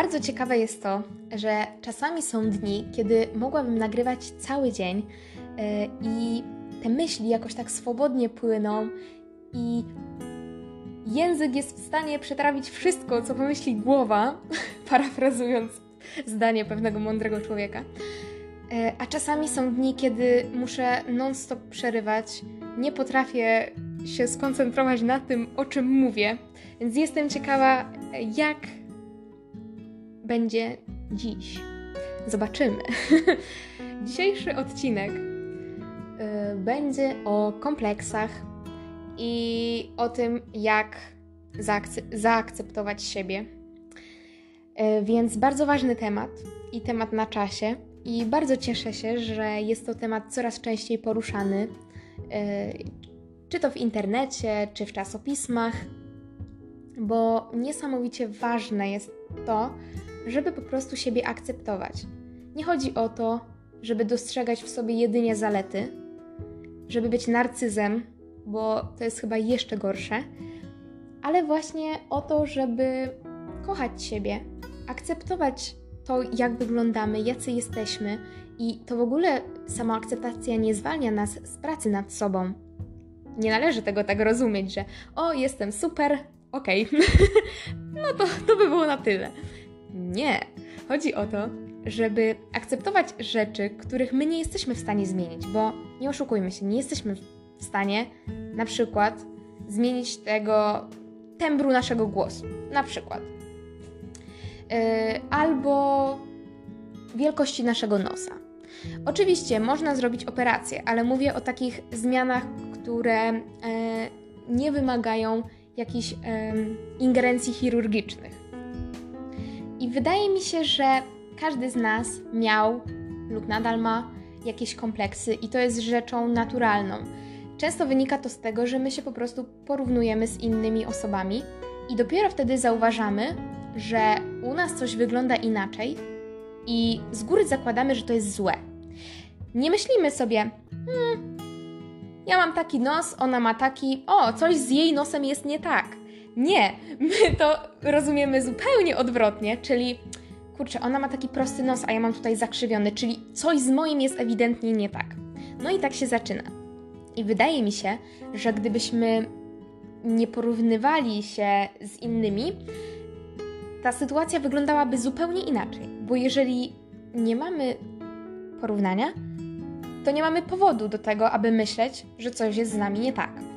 Bardzo ciekawe jest to, że czasami są dni, kiedy mogłabym nagrywać cały dzień yy, i te myśli jakoś tak swobodnie płyną i język jest w stanie przetrawić wszystko, co pomyśli głowa, parafrazując zdanie pewnego mądrego człowieka. E, a czasami są dni, kiedy muszę non-stop przerywać, nie potrafię się skoncentrować na tym, o czym mówię, więc jestem ciekawa, jak będzie dziś. Zobaczymy. Dzisiejszy odcinek e, będzie o kompleksach i o tym, jak zaakceptować siebie. E, więc bardzo ważny temat i temat na czasie. I bardzo cieszę się, że jest to temat coraz częściej poruszany, e, czy to w internecie, czy w czasopismach, bo niesamowicie ważne jest to, żeby po prostu siebie akceptować. Nie chodzi o to, żeby dostrzegać w sobie jedynie zalety, żeby być narcyzem, bo to jest chyba jeszcze gorsze, ale właśnie o to, żeby kochać siebie, akceptować to, jak wyglądamy, jacy jesteśmy, i to w ogóle sama akceptacja nie zwalnia nas z pracy nad sobą. Nie należy tego tak rozumieć, że o, jestem super, okej, okay. no to, to by było na tyle. Nie. Chodzi o to, żeby akceptować rzeczy, których my nie jesteśmy w stanie zmienić, bo nie oszukujmy się, nie jesteśmy w stanie na przykład zmienić tego tembru naszego głosu. Na przykład. Yy, albo wielkości naszego nosa. Oczywiście można zrobić operację, ale mówię o takich zmianach, które yy, nie wymagają jakichś ingerencji chirurgicznych. I wydaje mi się, że każdy z nas miał lub nadal ma jakieś kompleksy, i to jest rzeczą naturalną. Często wynika to z tego, że my się po prostu porównujemy z innymi osobami i dopiero wtedy zauważamy, że u nas coś wygląda inaczej i z góry zakładamy, że to jest złe. Nie myślimy sobie, hmm, ja mam taki nos, ona ma taki, o, coś z jej nosem jest nie tak. Nie, my to rozumiemy zupełnie odwrotnie, czyli kurczę, ona ma taki prosty nos, a ja mam tutaj zakrzywiony, czyli coś z moim jest ewidentnie nie tak. No i tak się zaczyna. I wydaje mi się, że gdybyśmy nie porównywali się z innymi, ta sytuacja wyglądałaby zupełnie inaczej. Bo jeżeli nie mamy porównania, to nie mamy powodu do tego, aby myśleć, że coś jest z nami nie tak.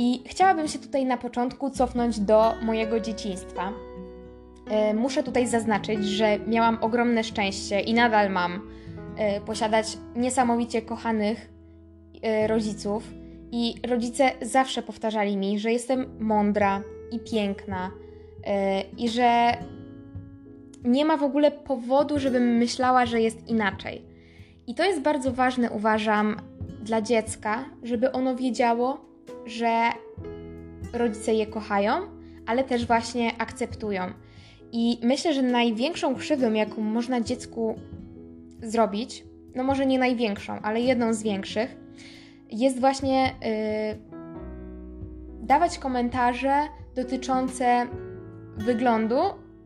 I chciałabym się tutaj na początku cofnąć do mojego dzieciństwa. E, muszę tutaj zaznaczyć, że miałam ogromne szczęście i nadal mam e, posiadać niesamowicie kochanych e, rodziców. I rodzice zawsze powtarzali mi, że jestem mądra i piękna i że nie ma w ogóle powodu, żebym myślała, że jest inaczej. I to jest bardzo ważne, uważam, dla dziecka, żeby ono wiedziało, że rodzice je kochają, ale też właśnie akceptują. I myślę, że największą krzywdą, jaką można dziecku zrobić, no może nie największą, ale jedną z większych, jest właśnie yy, dawać komentarze dotyczące wyglądu,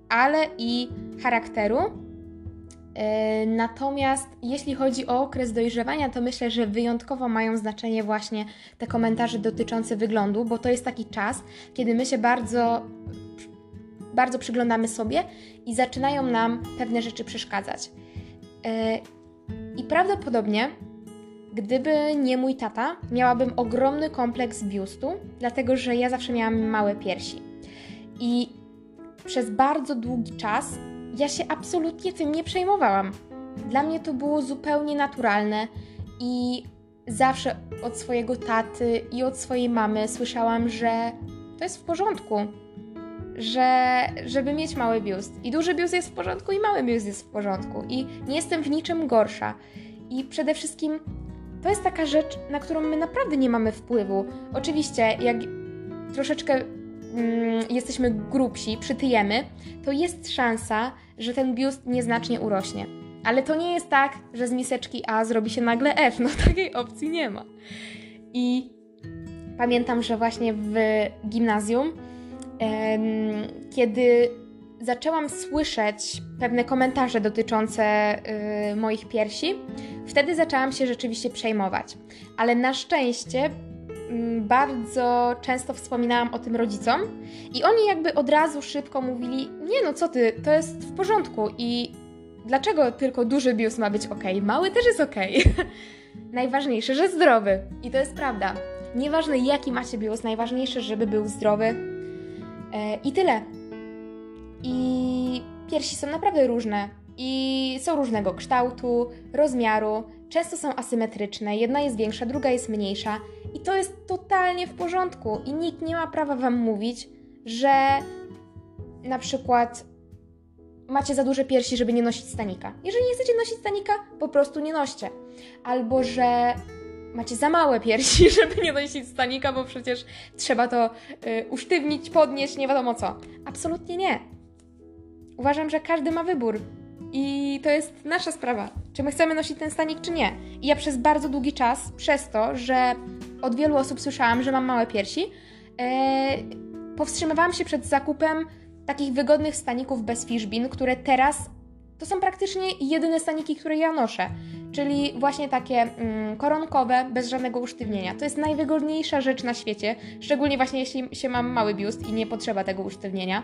ale i charakteru natomiast jeśli chodzi o okres dojrzewania, to myślę, że wyjątkowo mają znaczenie właśnie te komentarze dotyczące wyglądu, bo to jest taki czas, kiedy my się bardzo, bardzo przyglądamy sobie i zaczynają nam pewne rzeczy przeszkadzać. E, I prawdopodobnie, gdyby nie mój tata, miałabym ogromny kompleks biustu, dlatego że ja zawsze miałam małe piersi. I przez bardzo długi czas ja się absolutnie tym nie przejmowałam. Dla mnie to było zupełnie naturalne i zawsze od swojego taty i od swojej mamy słyszałam, że to jest w porządku, że żeby mieć mały biust. I duży biust jest w porządku i mały biust jest w porządku i nie jestem w niczym gorsza. I przede wszystkim to jest taka rzecz, na którą my naprawdę nie mamy wpływu. Oczywiście, jak troszeczkę mm, jesteśmy grubsi, przytyjemy, to jest szansa, że ten biust nieznacznie urośnie. Ale to nie jest tak, że z miseczki A zrobi się nagle F. No takiej opcji nie ma. I pamiętam, że właśnie w gimnazjum, em, kiedy zaczęłam słyszeć pewne komentarze dotyczące y, moich piersi, wtedy zaczęłam się rzeczywiście przejmować. Ale na szczęście bardzo często wspominałam o tym rodzicom i oni jakby od razu szybko mówili: Nie, no co ty, to jest w porządku i dlaczego tylko duży biust ma być ok? Mały też jest ok. Najważniejsze, że zdrowy. I to jest prawda. Nieważne jaki macie biust, najważniejsze, żeby był zdrowy. E, I tyle. I piersi są naprawdę różne. I są różnego kształtu, rozmiaru, często są asymetryczne, jedna jest większa, druga jest mniejsza. I to jest totalnie w porządku. I nikt nie ma prawa Wam mówić, że na przykład macie za duże piersi, żeby nie nosić stanika. Jeżeli nie chcecie nosić stanika, po prostu nie noście. Albo że macie za małe piersi, żeby nie nosić stanika, bo przecież trzeba to y, usztywnić, podnieść, nie wiadomo co. Absolutnie nie. Uważam, że każdy ma wybór. I to jest nasza sprawa, czy my chcemy nosić ten stanik, czy nie. I ja przez bardzo długi czas, przez to, że od wielu osób słyszałam, że mam małe piersi, yy, powstrzymywałam się przed zakupem takich wygodnych staników bez fishbin, które teraz to są praktycznie jedyne staniki, które ja noszę. Czyli właśnie takie mm, koronkowe, bez żadnego usztywnienia. To jest najwygodniejsza rzecz na świecie, szczególnie właśnie jeśli się mam mały biust i nie potrzeba tego usztywnienia.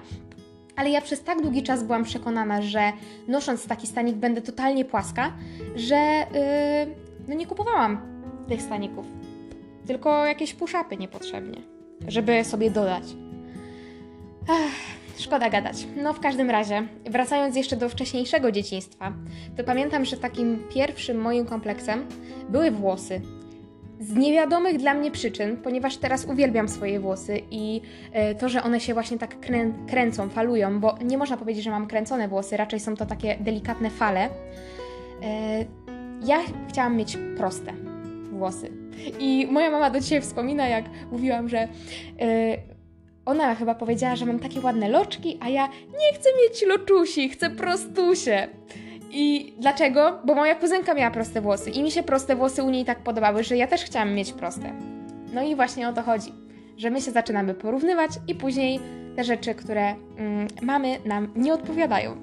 Ale ja przez tak długi czas byłam przekonana, że nosząc taki stanik będę totalnie płaska, że yy, no nie kupowałam tych staników. Tylko jakieś puszapy niepotrzebnie, żeby sobie dodać. Ech. Szkoda gadać. No w każdym razie, wracając jeszcze do wcześniejszego dzieciństwa, to pamiętam, że takim pierwszym moim kompleksem były włosy. Z niewiadomych dla mnie przyczyn, ponieważ teraz uwielbiam swoje włosy i e, to, że one się właśnie tak krę kręcą, falują, bo nie można powiedzieć, że mam kręcone włosy, raczej są to takie delikatne fale. E, ja chciałam mieć proste włosy. I moja mama do dzisiaj wspomina, jak mówiłam, że e, ona chyba powiedziała, że mam takie ładne loczki, a ja nie chcę mieć loczusi, chcę prostusie. I dlaczego? Bo moja kuzynka miała proste włosy i mi się proste włosy u niej tak podobały, że ja też chciałam mieć proste. No i właśnie o to chodzi, że my się zaczynamy porównywać i później te rzeczy, które mm, mamy, nam nie odpowiadają.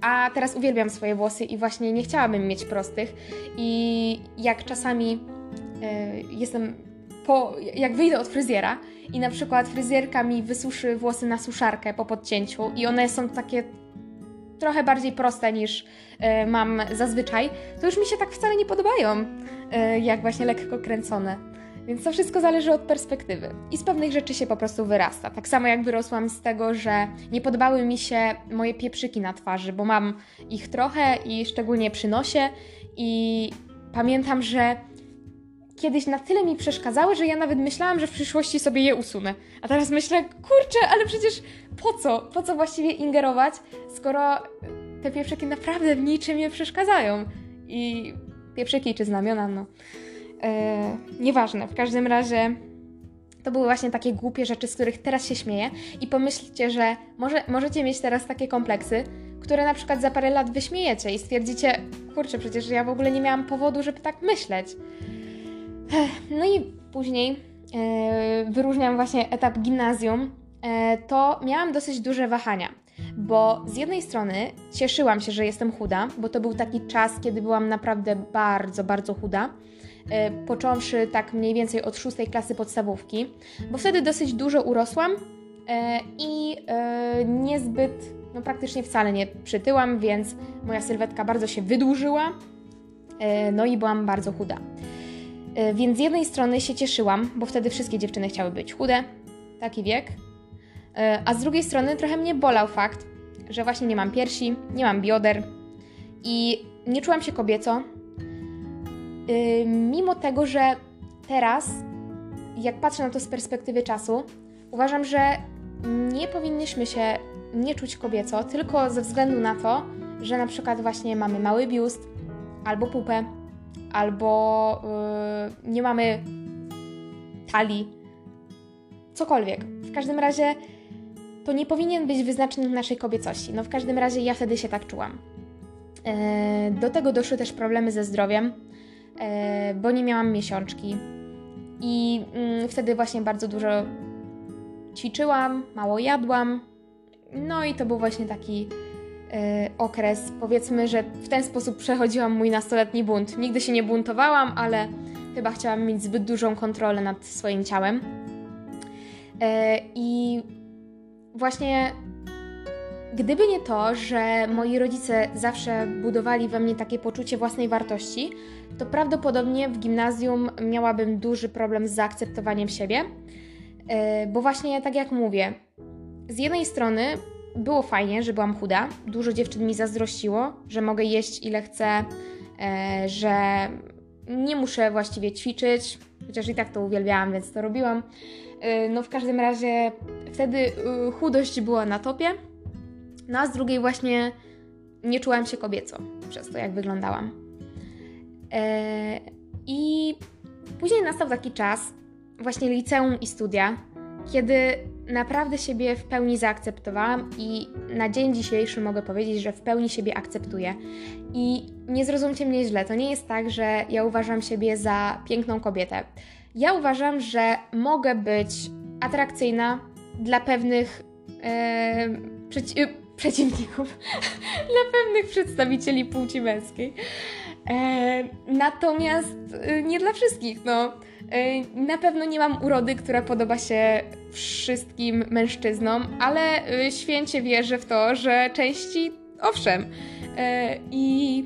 A teraz uwielbiam swoje włosy i właśnie nie chciałabym mieć prostych. I jak czasami jestem po, jak wyjdę od fryzjera i na przykład fryzjerka mi wysuszy włosy na suszarkę po podcięciu i one są takie trochę bardziej proste niż y, mam zazwyczaj, to już mi się tak wcale nie podobają, y, jak właśnie lekko kręcone. Więc to wszystko zależy od perspektywy. I z pewnych rzeczy się po prostu wyrasta. Tak samo jak wyrosłam z tego, że nie podobały mi się moje pieprzyki na twarzy, bo mam ich trochę i szczególnie przy nosie. I pamiętam, że kiedyś na tyle mi przeszkadzały, że ja nawet myślałam, że w przyszłości sobie je usunę. A teraz myślę, kurczę, ale przecież po co? Po co właściwie ingerować, skoro te pieprzyki naprawdę w niczym nie przeszkadzają? I pieprzyki czy znamiona, no. E, nieważne, w każdym razie to były właśnie takie głupie rzeczy, z których teraz się śmieję i pomyślcie, że może, możecie mieć teraz takie kompleksy, które na przykład za parę lat wyśmiejecie i stwierdzicie, kurczę, przecież ja w ogóle nie miałam powodu, żeby tak myśleć. No i później e, wyróżniam właśnie etap gimnazjum, e, to miałam dosyć duże wahania. Bo z jednej strony cieszyłam się, że jestem chuda, bo to był taki czas, kiedy byłam naprawdę bardzo, bardzo chuda. E, począwszy tak mniej więcej od szóstej klasy podstawówki, bo wtedy dosyć dużo urosłam i niezbyt, no praktycznie wcale nie przytyłam, więc moja sylwetka bardzo się wydłużyła, no i byłam bardzo chuda. E, więc z jednej strony się cieszyłam, bo wtedy wszystkie dziewczyny chciały być chude, taki wiek, e, a z drugiej strony trochę mnie bolał fakt, że właśnie nie mam piersi, nie mam bioder i nie czułam się kobieco, e, mimo tego, że teraz, jak patrzę na to z perspektywy czasu, uważam, że nie powinnyśmy się nie czuć kobieco, tylko ze względu na to, że na przykład właśnie mamy mały biust albo pupę, albo yy, nie mamy talii, cokolwiek. W każdym razie to nie powinien być wyznacznik naszej kobiecości. No w każdym razie ja wtedy się tak czułam. Yy, do tego doszły też problemy ze zdrowiem, yy, bo nie miałam miesiączki. I yy, wtedy właśnie bardzo dużo ćwiczyłam, mało jadłam, no i to był właśnie taki e, okres, powiedzmy, że w ten sposób przechodziłam mój nastoletni bunt. Nigdy się nie buntowałam, ale chyba chciałam mieć zbyt dużą kontrolę nad swoim ciałem. E, I właśnie gdyby nie to, że moi rodzice zawsze budowali we mnie takie poczucie własnej wartości, to prawdopodobnie w gimnazjum miałabym duży problem z zaakceptowaniem siebie. E, bo właśnie tak jak mówię, z jednej strony było fajnie, że byłam chuda, dużo dziewczyn mi zazdrościło, że mogę jeść ile chcę, e, że nie muszę właściwie ćwiczyć, chociaż i tak to uwielbiałam, więc to robiłam. E, no w każdym razie wtedy chudość była na topie, no a z drugiej właśnie nie czułam się kobieco przez to, jak wyglądałam. I później nastał taki czas, właśnie liceum i studia, kiedy naprawdę siebie w pełni zaakceptowałam i na dzień dzisiejszy mogę powiedzieć, że w pełni siebie akceptuję. I nie zrozumcie mnie źle, to nie jest tak, że ja uważam siebie za piękną kobietę. Ja uważam, że mogę być atrakcyjna dla pewnych e, przeci przeciwników, dla pewnych przedstawicieli płci męskiej. E, natomiast nie dla wszystkich, no. E, na pewno nie mam urody, która podoba się wszystkim mężczyznom, ale e, święcie wierzę w to, że części owszem. E, I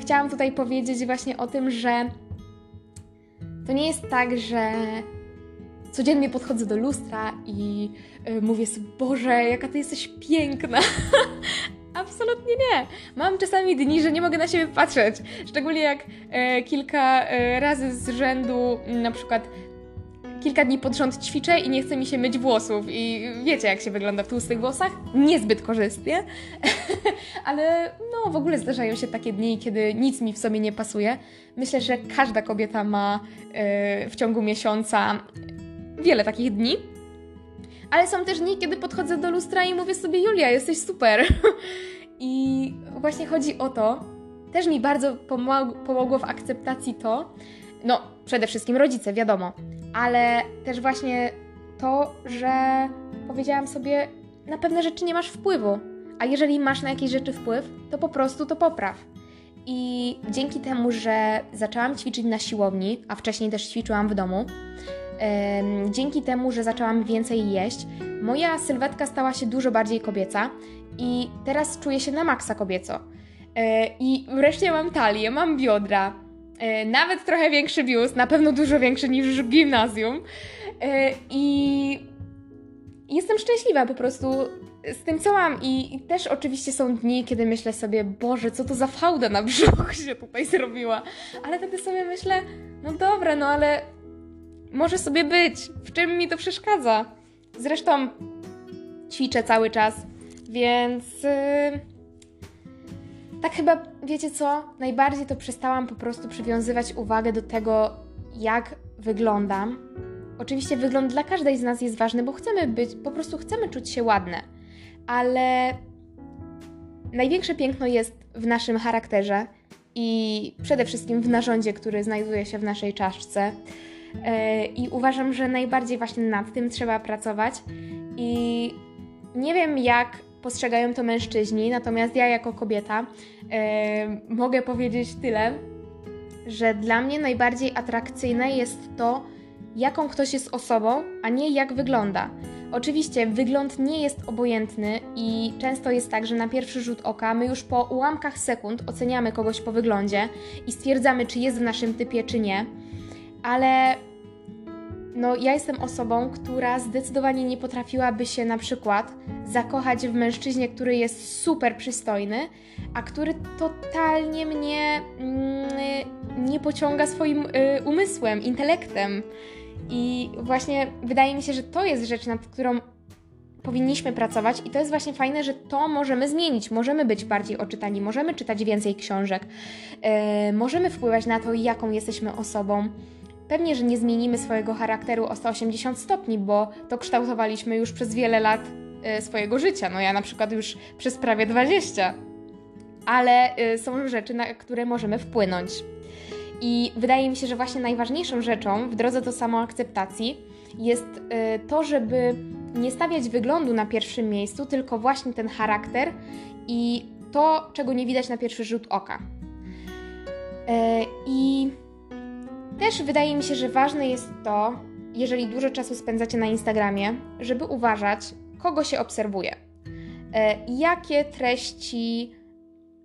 chciałam tutaj powiedzieć właśnie o tym, że to nie jest tak, że codziennie podchodzę do lustra i mówię sobie, Boże, jaka ty jesteś piękna. Absolutnie nie. Mam czasami dni, że nie mogę na siebie patrzeć. Szczególnie jak e, kilka e, razy z rzędu, na przykład kilka dni pod rząd ćwiczę i nie chce mi się myć włosów. I wiecie, jak się wygląda w tłustych włosach? Niezbyt korzystnie. Ale no, w ogóle zdarzają się takie dni, kiedy nic mi w sobie nie pasuje. Myślę, że każda kobieta ma e, w ciągu miesiąca wiele takich dni. Ale są też dni, kiedy podchodzę do lustra i mówię sobie, Julia, jesteś super. I właśnie chodzi o to, też mi bardzo pomogło w akceptacji to, no przede wszystkim rodzice, wiadomo, ale też właśnie to, że powiedziałam sobie, na pewne rzeczy nie masz wpływu, a jeżeli masz na jakieś rzeczy wpływ, to po prostu to popraw. I dzięki temu, że zaczęłam ćwiczyć na siłowni, a wcześniej też ćwiczyłam w domu, dzięki temu, że zaczęłam więcej jeść, moja sylwetka stała się dużo bardziej kobieca i teraz czuję się na maksa kobieco. E, I wreszcie mam talię, mam biodra, e, nawet trochę większy biust, na pewno dużo większy niż w gimnazjum. E, I jestem szczęśliwa po prostu z tym, co mam. I, też oczywiście są dni, kiedy myślę sobie, Boże, co to za fałda na brzuch się tutaj zrobiła. Ale wtedy sobie myślę, no dobra, no ale może sobie być. W czym mi to przeszkadza? Zresztą ćwiczę cały czas, więc. Yy... Tak chyba, wiecie co? Najbardziej to przestałam po prostu przywiązywać uwagę do tego, jak wyglądam. Oczywiście wygląd dla każdej z nas jest ważny, bo chcemy być, po prostu chcemy czuć się ładne, ale największe piękno jest w naszym charakterze i przede wszystkim w narządzie, który znajduje się w naszej czaszce. E, I uważam, że najbardziej właśnie nad tym trzeba pracować. I nie wiem, jak postrzegają to mężczyźni, natomiast ja jako kobieta e, mogę powiedzieć tyle, że dla mnie najbardziej atrakcyjne jest to, jaką ktoś jest osobą, a nie jak wygląda. Oczywiście wygląd nie jest obojętny i często jest tak, że na pierwszy rzut oka my już po ułamkach sekund oceniamy kogoś po wyglądzie i stwierdzamy, czy jest w naszym typie, czy nie ale no, ja jestem osobą, która zdecydowanie nie potrafiłaby się na przykład zakochać w mężczyźnie, który jest super przystojny, a który totalnie mnie mm, nie pociąga swoim y, umysłem, intelektem. I właśnie wydaje mi się, że to jest rzecz, nad którą powinniśmy pracować, i to jest właśnie fajne, że to możemy zmienić. Możemy być bardziej oczytani, możemy czytać więcej książek, yy, możemy wpływać na to, jaką jesteśmy osobą. Pewnie, że nie zmienimy swojego charakteru o 180 stopni, bo to kształtowaliśmy już przez wiele lat y, swojego życia. No ja na przykład już przez prawie 20. Ale y, są rzeczy, na które możemy wpłynąć. I wydaje mi się, że właśnie najważniejszą rzeczą w drodze do samoakceptacji jest y, to, żeby nie stawiać wyglądu na pierwszym miejscu, tylko właśnie ten charakter i to, czego nie widać na pierwszy rzut oka. E, I też wydaje mi się, że ważne jest to, jeżeli dużo czasu spędzacie na Instagramie, żeby uważać, kogo się obserwuje, e, jakie treści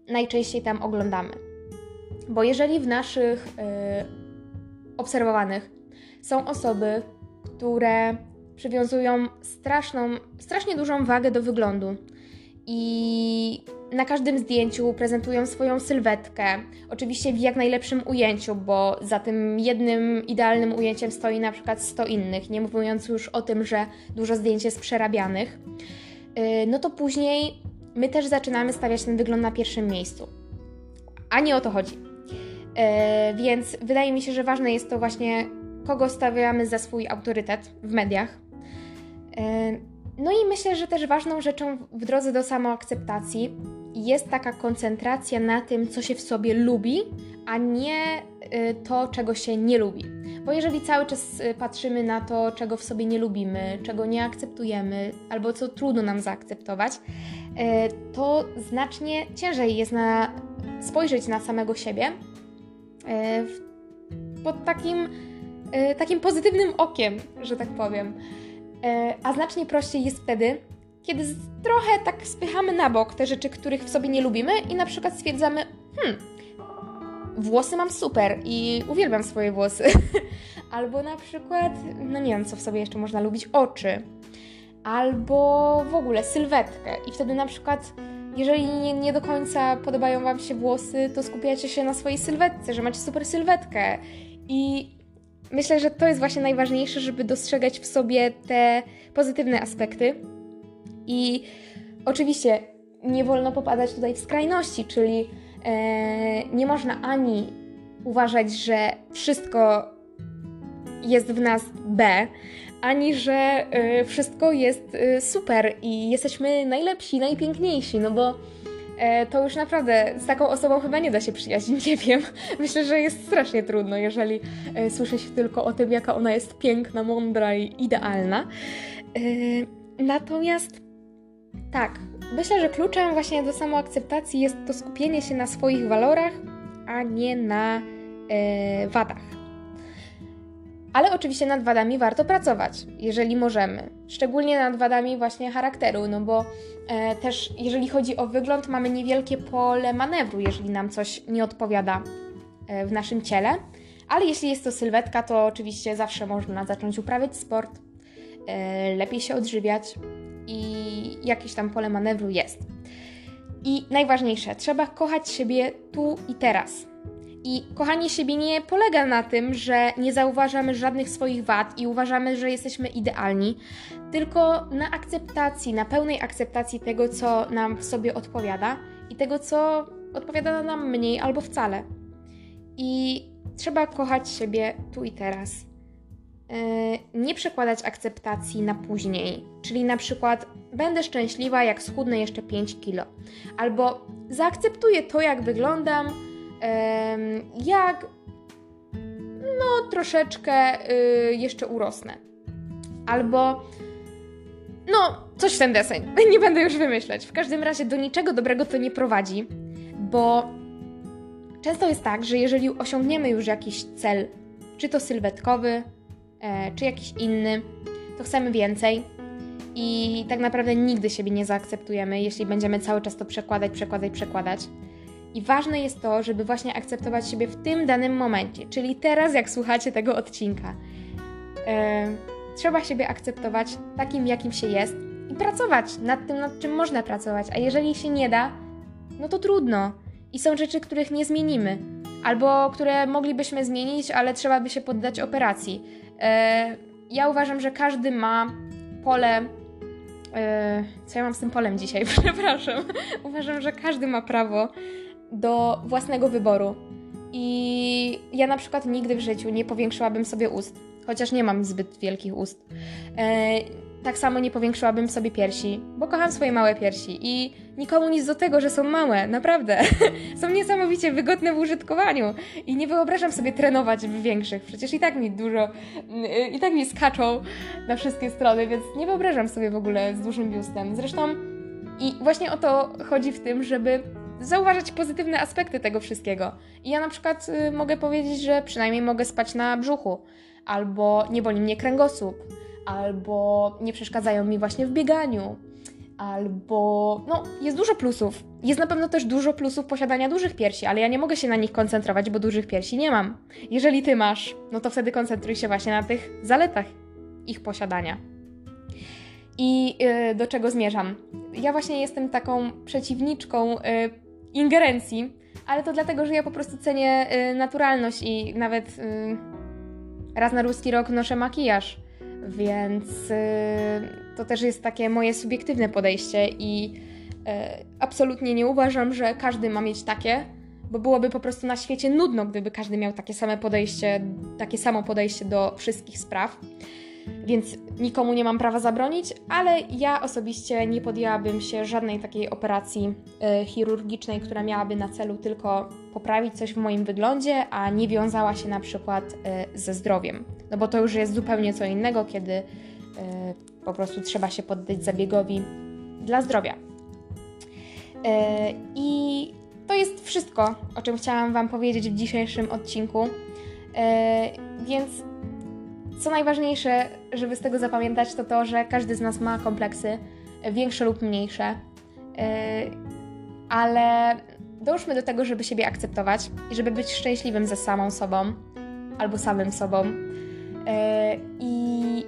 najczęściej tam oglądamy. Bo jeżeli w naszych e, obserwowanych są osoby, które przywiązują straszną, strasznie dużą wagę do wyglądu i na każdym zdjęciu prezentują swoją sylwetkę. Oczywiście w jak najlepszym ujęciu, bo za tym jednym idealnym ujęciem stoi na przykład 100 innych, nie mówiąc już o tym, że dużo zdjęć jest przerabianych. Y, no to później my też zaczynamy stawiać ten wygląd na pierwszym miejscu. A nie o to chodzi. Y, więc wydaje mi się, że ważne jest to właśnie, kogo stawiamy za swój autorytet w mediach. Y, no i myślę, że też ważną rzeczą w drodze do samoakceptacji jest taka koncentracja na tym, co się w sobie lubi, a nie y, to, czego się nie lubi. Bo jeżeli cały czas y, patrzymy na to, czego w sobie nie lubimy, czego nie akceptujemy, albo co trudno nam zaakceptować, y, to znacznie ciężej jest na spojrzeć na samego siebie pod takim, takim pozytywnym okiem, że tak powiem. A znacznie prościej jest wtedy, kiedy trochę tak spychamy na bok te rzeczy, których w sobie nie lubimy i na przykład stwierdzamy, hmm, włosy mam super i uwielbiam swoje włosy. Albo na przykład, no nie wiem, co w sobie jeszcze można lubić, oczy. Albo w ogóle sylwetkę. I wtedy na przykład, jeżeli nie, nie do końca podobają Wam się włosy, to skupiacie się na swojej sylwetce, że macie super sylwetkę. I myślę, że to jest właśnie najważniejsze, żeby dostrzegać w sobie te pozytywne aspekty i oczywiście nie wolno popadać tutaj w skrajności, czyli e, nie można ani uważać, że wszystko jest w nas B, ani że e, wszystko jest e, super i jesteśmy najlepsi, najpiękniejsi, no bo e, to już naprawdę z taką osobą chyba nie da się przyjaźnić, nie wiem. Myślę, że jest strasznie trudno, jeżeli słyszy się tylko o tym, jaka ona jest piękna, mądra i idealna. Natomiast tak, myślę, że kluczem właśnie do samoakceptacji jest to skupienie się na swoich walorach, a nie na e, wadach. Ale oczywiście nad wadami warto pracować, jeżeli możemy. Szczególnie nad wadami właśnie charakteru, no bo e, też jeżeli chodzi o wygląd, mamy niewielkie pole manewru, jeżeli nam coś nie odpowiada e, w naszym ciele. Ale jeśli jest to sylwetka, to oczywiście zawsze można zacząć uprawiać sport, e, lepiej się odżywiać, i jakieś tam pole manewru jest. I najważniejsze, trzeba kochać siebie tu i teraz. I kochanie siebie nie polega na tym, że nie zauważamy żadnych swoich wad i uważamy, że jesteśmy idealni, tylko na akceptacji, na pełnej akceptacji tego, co nam w sobie odpowiada i tego, co odpowiada nam mniej albo wcale. I trzeba kochać siebie tu i teraz. E, nie przekładać akceptacji na później, czyli na przykład będę szczęśliwa, jak schudnę jeszcze 5 kilo, albo zaakceptuję to, jak wyglądam, jak no troszeczkę y, jeszcze urosnę, albo no coś w ten deseń, nie będę już wymyślać. W każdym razie do niczego dobrego to nie prowadzi, bo często jest tak, że jeżeli osiągniemy już jakiś cel, czy to sylwetkowy, czy jakiś inny, to chcemy więcej i tak naprawdę nigdy siebie nie zaakceptujemy, jeśli będziemy cały czas to przekładać, przekładać, przekładać. I ważne jest to, żeby właśnie akceptować siebie w tym danym momencie, czyli teraz, jak słuchacie tego odcinka. E, trzeba siebie akceptować takim, jakim się jest i pracować nad tym, nad czym można pracować. A jeżeli się nie da, no to trudno. I są rzeczy, których nie zmienimy, albo które moglibyśmy zmienić, ale trzeba by się poddać operacji. E, ja uważam, że każdy ma pole. E, co ja mam z tym polem dzisiaj? Przepraszam. uważam, że każdy ma prawo do własnego wyboru. I ja na przykład nigdy w życiu nie powiększyłabym sobie ust. Chociaż nie mam zbyt wielkich ust. E, tak samo nie powiększyłabym sobie piersi, bo kocham swoje małe piersi i nikomu nic do tego, że są małe, naprawdę. są niesamowicie wygodne w użytkowaniu i nie wyobrażam sobie trenować w większych. Przecież i tak mi dużo, i tak mi skaczą na wszystkie strony, więc nie wyobrażam sobie w ogóle z dużym biustem. Zresztą i właśnie o to chodzi w tym, żeby zauważać pozytywne aspekty tego wszystkiego. I ja na przykład y, mogę powiedzieć, że przynajmniej mogę spać na brzuchu, albo nie boli mnie kręgosłup, albo nie przeszkadzają mi właśnie w bieganiu, albo no, jest dużo plusów. Jest na pewno też dużo plusów posiadania dużych piersi, ale ja nie mogę się na nich koncentrować, bo dużych piersi nie mam. Jeżeli ty masz, no to wtedy koncentruj się właśnie na tych zaletach ich posiadania. I yy, do czego zmierzam? Ja właśnie jestem taką przeciwniczką yy, ingerencji, ale to dlatego, że ja po prostu cenię yy, naturalność i nawet y, raz na ruski rok noszę makijaż więc y, to też jest takie moje subiektywne podejście i y, absolutnie nie uważam, że każdy ma mieć takie, bo byłoby po prostu na świecie nudno, gdyby każdy miał takie same podejście, takie samo podejście do wszystkich spraw więc nikomu nie mam prawa zabronić, ale ja osobiście nie podjęłabym się żadnej takiej operacji y, chirurgicznej, która miałaby na celu tylko poprawić coś w moim wyglądzie, a nie wiązała się na przykład y, ze zdrowiem. No bo to już jest zupełnie co innego, kiedy y, po prostu trzeba się poddać zabiegowi dla zdrowia. I to jest wszystko, o czym chciałam Wam powiedzieć w dzisiejszym odcinku. Więc co najważniejsze, żeby z tego zapamiętać, to to, że każdy z nas ma kompleksy, większe lub mniejsze, yy, ale dążmy do tego, żeby siebie akceptować i żeby być szczęśliwym ze samą sobą albo samym sobą. Yy, I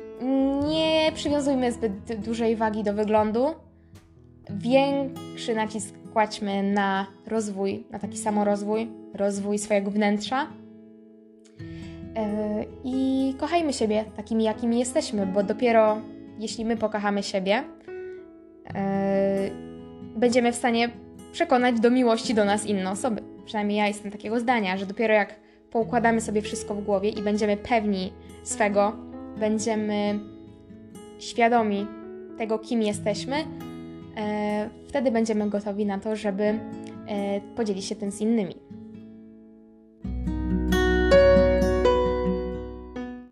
nie przywiązujmy zbyt dużej wagi do wyglądu. Większy nacisk kładźmy na rozwój, na taki samorozwój, rozwój swojego wnętrza I kochajmy siebie takimi, jakimi jesteśmy, bo dopiero jeśli my pokochamy siebie, e, będziemy w stanie przekonać do miłości do nas inne osoby. Przynajmniej ja jestem takiego zdania, że dopiero jak poukładamy sobie wszystko w głowie i będziemy pewni swego, będziemy świadomi tego, kim jesteśmy, e, wtedy będziemy gotowi na to, żeby podzielić się tym z innymi.